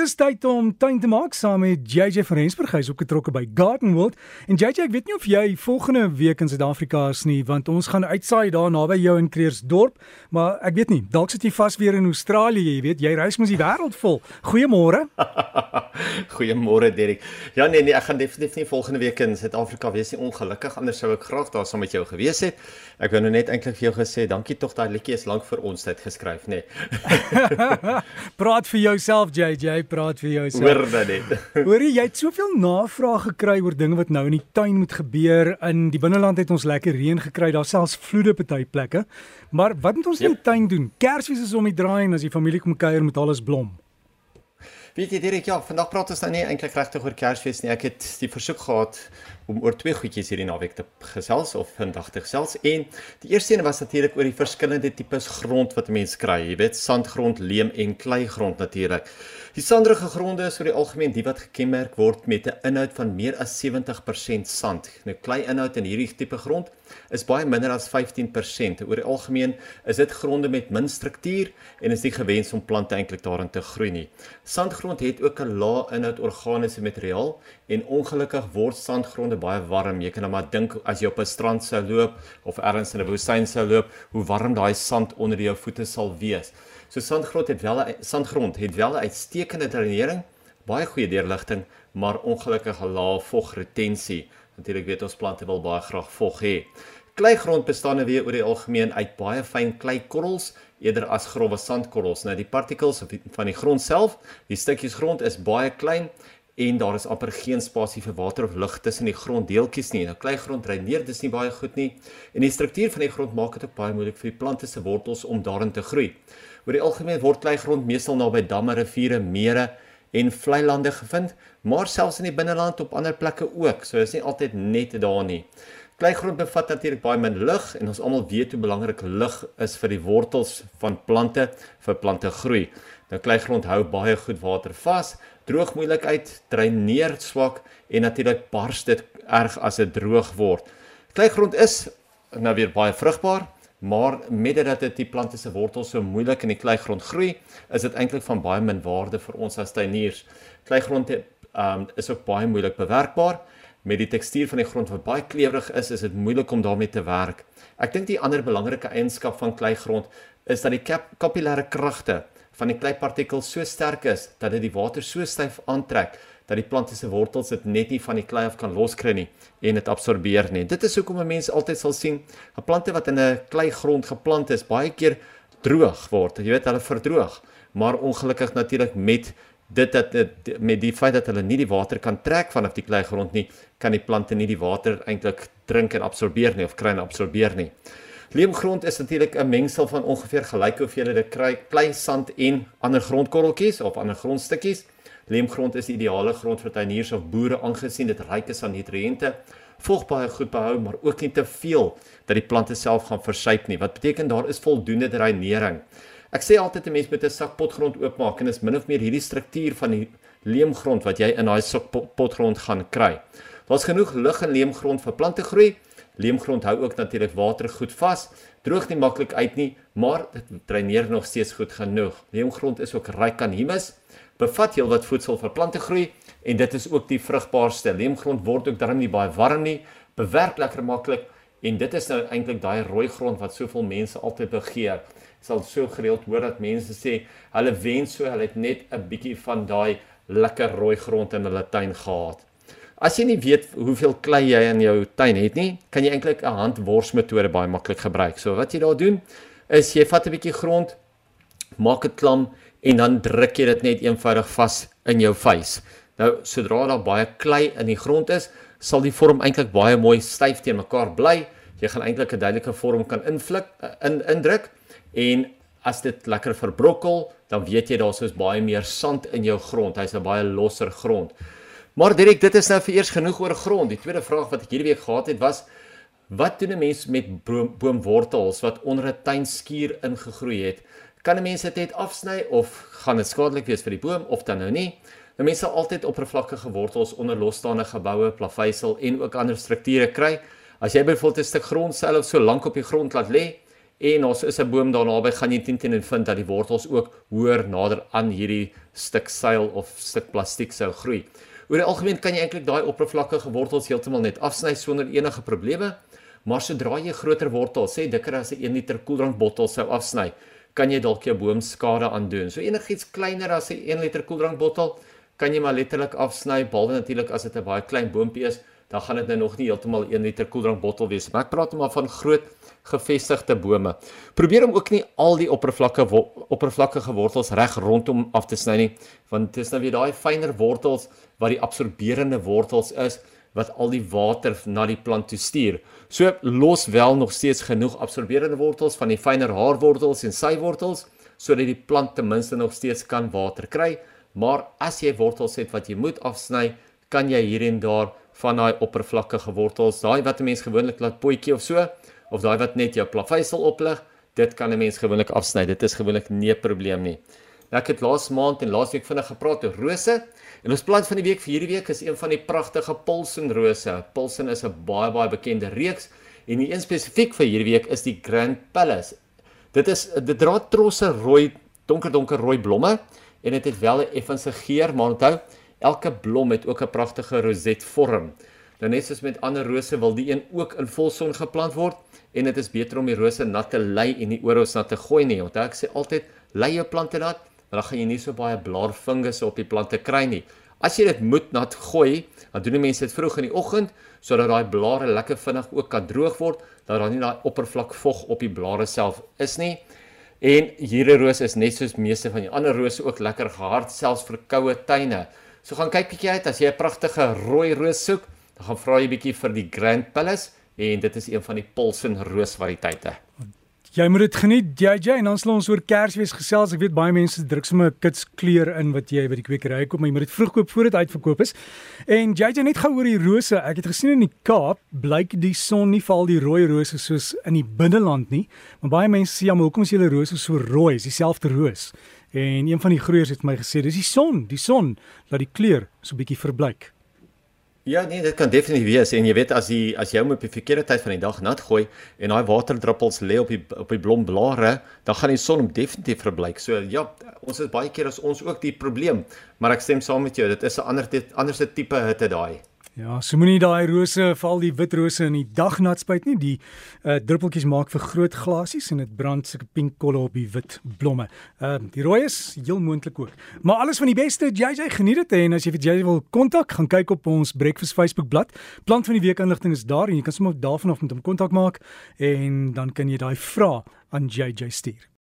is tyd om tuin te maak saam met JJ van Rensburg. Hy's opgetrokke by Garden World. En JJ, ek weet nie of jy volgende week in Suid-Afrika is nie, want ons gaan uitsaai daar naby jou in Kreersdorp, maar ek weet nie, dalk sit jy vas weer in Australië, jy weet, jy reis mos die wêreld vol. Goeiemôre. Goeiemôre Derek. Ja nee nee, ek gaan definitief nie volgende week in Suid-Afrika wees nie, ongelukkig, anders sou ek graag daar saam met jou gewees het. Ek wou nou net eintlik vir jou gesê, dankie tog daai liedjie is lank vir ons tyd geskryf, nê. Nee. praat vir jouself JJ, praat vir jouself. Hoor dan net. Hoorie, jy het soveel navrae gekry oor dinge wat nou in die tuin moet gebeur. In die binneland het ons lekker reën gekry, daar selfs vloede party plekke. Maar wat moet ons yep. in die tuin doen? Kersfees is om die draai en as die familie kom kuier moet alles blom. Weet jy Dirk, ja, vandag praat ons nou nie eintlik regtig oor Kersfees nie. Ek het die versoek gehad om oor twee goedjies hierdie naweek te gesels of vandag te gesels. En die eerste een was natuurlik oor die verskillende tipes grond wat mense kry. Jy weet, sandgrond, leem en kleigrond natuurlik. Die sanderige gronde is oor die algemeen die wat gekenmerk word met 'n inhoud van meer as 70% sand. Nou klei inhoud in hierdie tipe grond is baie minder as 15%. Oor die algemeen is dit gronde met min struktuur en is nie gewens om plante eintlik daarin te groei nie. Sandgrond het ook 'n lae inhoud organiese materiaal en ongelukkig word sandgronde baie warm. Jy kan nou maar dink as jy op 'n strand sou loop of ergens in 'n woestyn sou loop, hoe warm daai sand onder jou voete sal wees. So sandgrond het wel 'n sandgrond het wel 'n uitstekende drenering, baie goeie deurligting, maar ongelukkig 'n lae vogretensie. Natuurlik weet ons plante wil baie graag vog hê. Kleigrond bestaan weer oor die algemeen uit baie fyn kleikorrels eerder as grouwe sandkorrels. Nou die particles van die grond self, die stukkies grond is baie klein en daar is amper geen spasie vir water of lug tussen die gronddeeltjies nie. Nou kleigrond dreineer dis nie baie goed nie en die struktuur van die grond maak dit ook baie moeilik vir die plante se wortels om daarin te groei. Oor die algemeen word kleigrond meestal naby damme, riviere, mere en vlei lande gevind, maar selfs in die binneland op ander plekke ook. So is nie altyd net daar nie. Kleigrond bevat natuurlik baie min lug en ons almal weet hoe belangrik lug is vir die wortels van plante vir plante groei. Nou kleigrond hou baie goed water vas, droog moeilik uit, dreineer swak en natuurlik bars dit erg as dit droog word. Kleigrond is nou weer baie vrugbaar, maar met dit dat dit die plante se wortels so moeilik in die kleigrond groei, is dit eintlik van baie min waarde vir ons as tuiniers. Kleigrond um, is ook baie moeilik bewerkbaar. Met die tekstuur van die grond wat baie klewerig is, is dit moeilik om daarmee te werk. Ek dink die ander belangrike eienskap van kleigrond is dat die kapillêre kragte van die kleipartikels so sterk is dat dit die water so styf aantrek dat die plante se wortels dit net nie van die klei af kan loskry nie en dit absorbeer nie. Dit is hoekom 'n mens altyd sal sien 'n plante wat in 'n kleigrond geplant is, baie keer droog word. Jy weet hulle verdroog, maar ongelukkig natuurlik met dit dat dit met die feit dat hulle nie die water kan trek vanaf die kleigrond nie, kan die plante nie die water eintlik drink en absorbeer nie of kry en absorbeer nie. Leemgrond is natuurlik 'n mengsel van ongeveer gelyke hoeveelhede klei, sand en ander grondkorreltjies of ander grondstukkies. Leemgrond is die ideale grond vir tuiniers of boere aangesien dit ryk is aan nutriënte, volg baie goed behou, maar ook nie te veel dat die plante self gaan versuip nie. Wat beteken daar is voldoende dreinering. Ek sê altyd 'n mens moet 'n sak potgrond oopmaak en is min of meer hierdie struktuur van die leemgrond wat jy in daai sak potgrond gaan kry. Daar's genoeg lug en leemgrond vir plante groei. Leemgrond hou ook natuurlik water goed vas. Droog nie maklik uit nie, maar dit dreineer nog steeds goed genoeg. Leemgrond is ook ryk aan humus bevat heelwat voedsel vir plante groei en dit is ook die vrugbaarste. Leemgrond word ook darm nie baie warm nie, bewerk lekker maklik en dit is nou eintlik daai rooi grond wat soveel mense altyd begeer. Ek sal so gereeld hoor dat mense sê hulle wens so hulle het net 'n bietjie van daai lekker rooi grond in hulle tuin gehad. As jy nie weet hoeveel klei jy in jou tuin het nie, kan jy eintlik 'n handworsmetode baie maklik gebruik. So wat jy daar doen is jy vat 'n bietjie grond, maak dit klam en dan druk jy dit net eenvoudig vas in jou face. Nou sodra daar baie klei in die grond is, sal die vorm eintlik baie mooi styf teen mekaar bly. Jy gaan eintlik 'n duidelike vorm kan invlik in indruk en as dit lekker verbrokkel, dan weet jy daar is baie meer sand in jou grond. Hy's 'n baie losser grond. Maar direk dit is nou vir eers genoeg oor grond. Die tweede vraag wat ek hierdie week gehad het was wat doen 'n mens met boom, boomwortels wat onder 'n tuinskuur ingegroei het? kan 'n mens dit net afsny of gaan dit skadelik wees vir die boom of dan nou nie? Nou mense sal altyd oppervlakkige wortels onder losstaande geboue, plaveisel en ook ander strukture kry. As jy byvoorbeeld 'n stuk grondseil of so lank op die grond laat lê en ons is 'n boom daar naby gaan jy teen teen vind dat die wortels ook hoër nader aan hierdie stuk seil of stuk plastiek sou groei. Oor die algemeen kan jy eintlik daai oppervlakkige wortels heeltemal net afsny sonder enige probleme. Maar sodra jy groter wortels, sê dikker as 'n 1 liter koeldrankbottel sou afsny, kan jy dalk jou boom skade aandoen. So enigiets kleiner as 'n 1 liter koeldrankbottel kan jy maar letterlik afsny, behalwe natuurlik as dit 'n baie klein boontjie is, dan gaan dit nou nog nie heeltemal 1 liter koeldrankbottel wees. Maar ek praat maar van groot gevestigde bome. Probeer om ook nie al die oppervlakke oppervlakkige wortels reg rondom af te sny nie, want dit is nou weer daai fynere wortels wat die absorberende wortels is wat al die water na die plant toe stuur. So los wel nog steeds genoeg absorberende wortels van die fynere haarwortels en sywortels sodat die plant ten minste nog steeds kan water kry. Maar as jy wortels het wat jy moet afsny, kan jy hier en daar van daai oppervlakkige wortels, daai wat 'n mens gewoonlik laat potjie of so, of daai wat net jou plaveisel oplig, dit kan 'n mens gewoonlik afsny. Dit is gewoonlik nie 'n probleem nie. Ek het laas maand en laasweek vinnig gepraat oor rose en ons plant van die week vir hierdie week is een van die pragtige pulsenrose. Pulsen is 'n baie baie bekende reeks en die een spesifiek vir hierdie week is die Grand Palace. Dit is dit dra trosse rooi, donker donker rooi blomme en dit het, het wel 'n effense geur, maar onthou, elke blom het ook 'n pragtige rosetvorm. Nou net soos met ander rose wil die een ook in volson geplant word en dit is beter om die rose nat te lei en nie oor ons nat te gooi nie. Onthou ek sê altyd lei jou plante nat, dan gaan jy nie so baie blaarfungus op die plante kry nie. As jy dit moet nat gooi, dan doen die mense dit vroeg in die oggend sodat daai blare lekker vinnig ook kan droog word, dat daar nie daai oppervlak vog op die blare self is nie. En hierdie roos is net soos meeste van die ander rose ook lekker gehard selfs vir koue tuine. So gaan kyk bietjie uit as jy 'n pragtige rooi roos soek, dan gaan vra jy bietjie vir die Grand Palace en dit is een van die Paulson roosvariëteite. Jy moet dit geniet JJ en dan sal ons oor Kersfees gesels. Ek weet baie mense druk sommer 'n kits kleur in wat jy by die kwekery koop, maar jy moet dit vroeg koop voor dit uitverkoop is. En JJ net gou oor die rose. Ek het gesien in die Kaap blyk die son nie val die rooi rose soos in die binneland nie. Maar baie mense sê ja, maar hoekom is julle rose so rooi? Is dieselfde roos. En een van die groeiers het my gesê, dis die son, die son laat die kleur so 'n bietjie verbleik. Ja, nee, dit kan definitief wees en jy weet as jy as jy hom op die verkeerde tyd van die dag nat gooi en daai waterdruppels lê op die op die blomblare, dan gaan die son hom definitief verbleik. So ja, ons is baie keer as ons ook die probleem, maar ek stem saam met jou, dit is 'n ander anderste tipe hitte daai. Ja, so moenie daai rose, veral die wit rose in die dag nat spuit nie. Die uh druppeltjies maak vir groot glasies en dit brand sulke pink kolle op die wit blomme. Uh die rooi is heel moontlik ook. Maar alles van die beste. JJ geniet dit en as jy vir JJ wil kontak, gaan kyk op ons Breakfast Facebook bladsy. Plant van die week inligting is daar en jy kan sommer daarvan af met hom kontak maak en dan kan jy daai vra aan JJ stuur.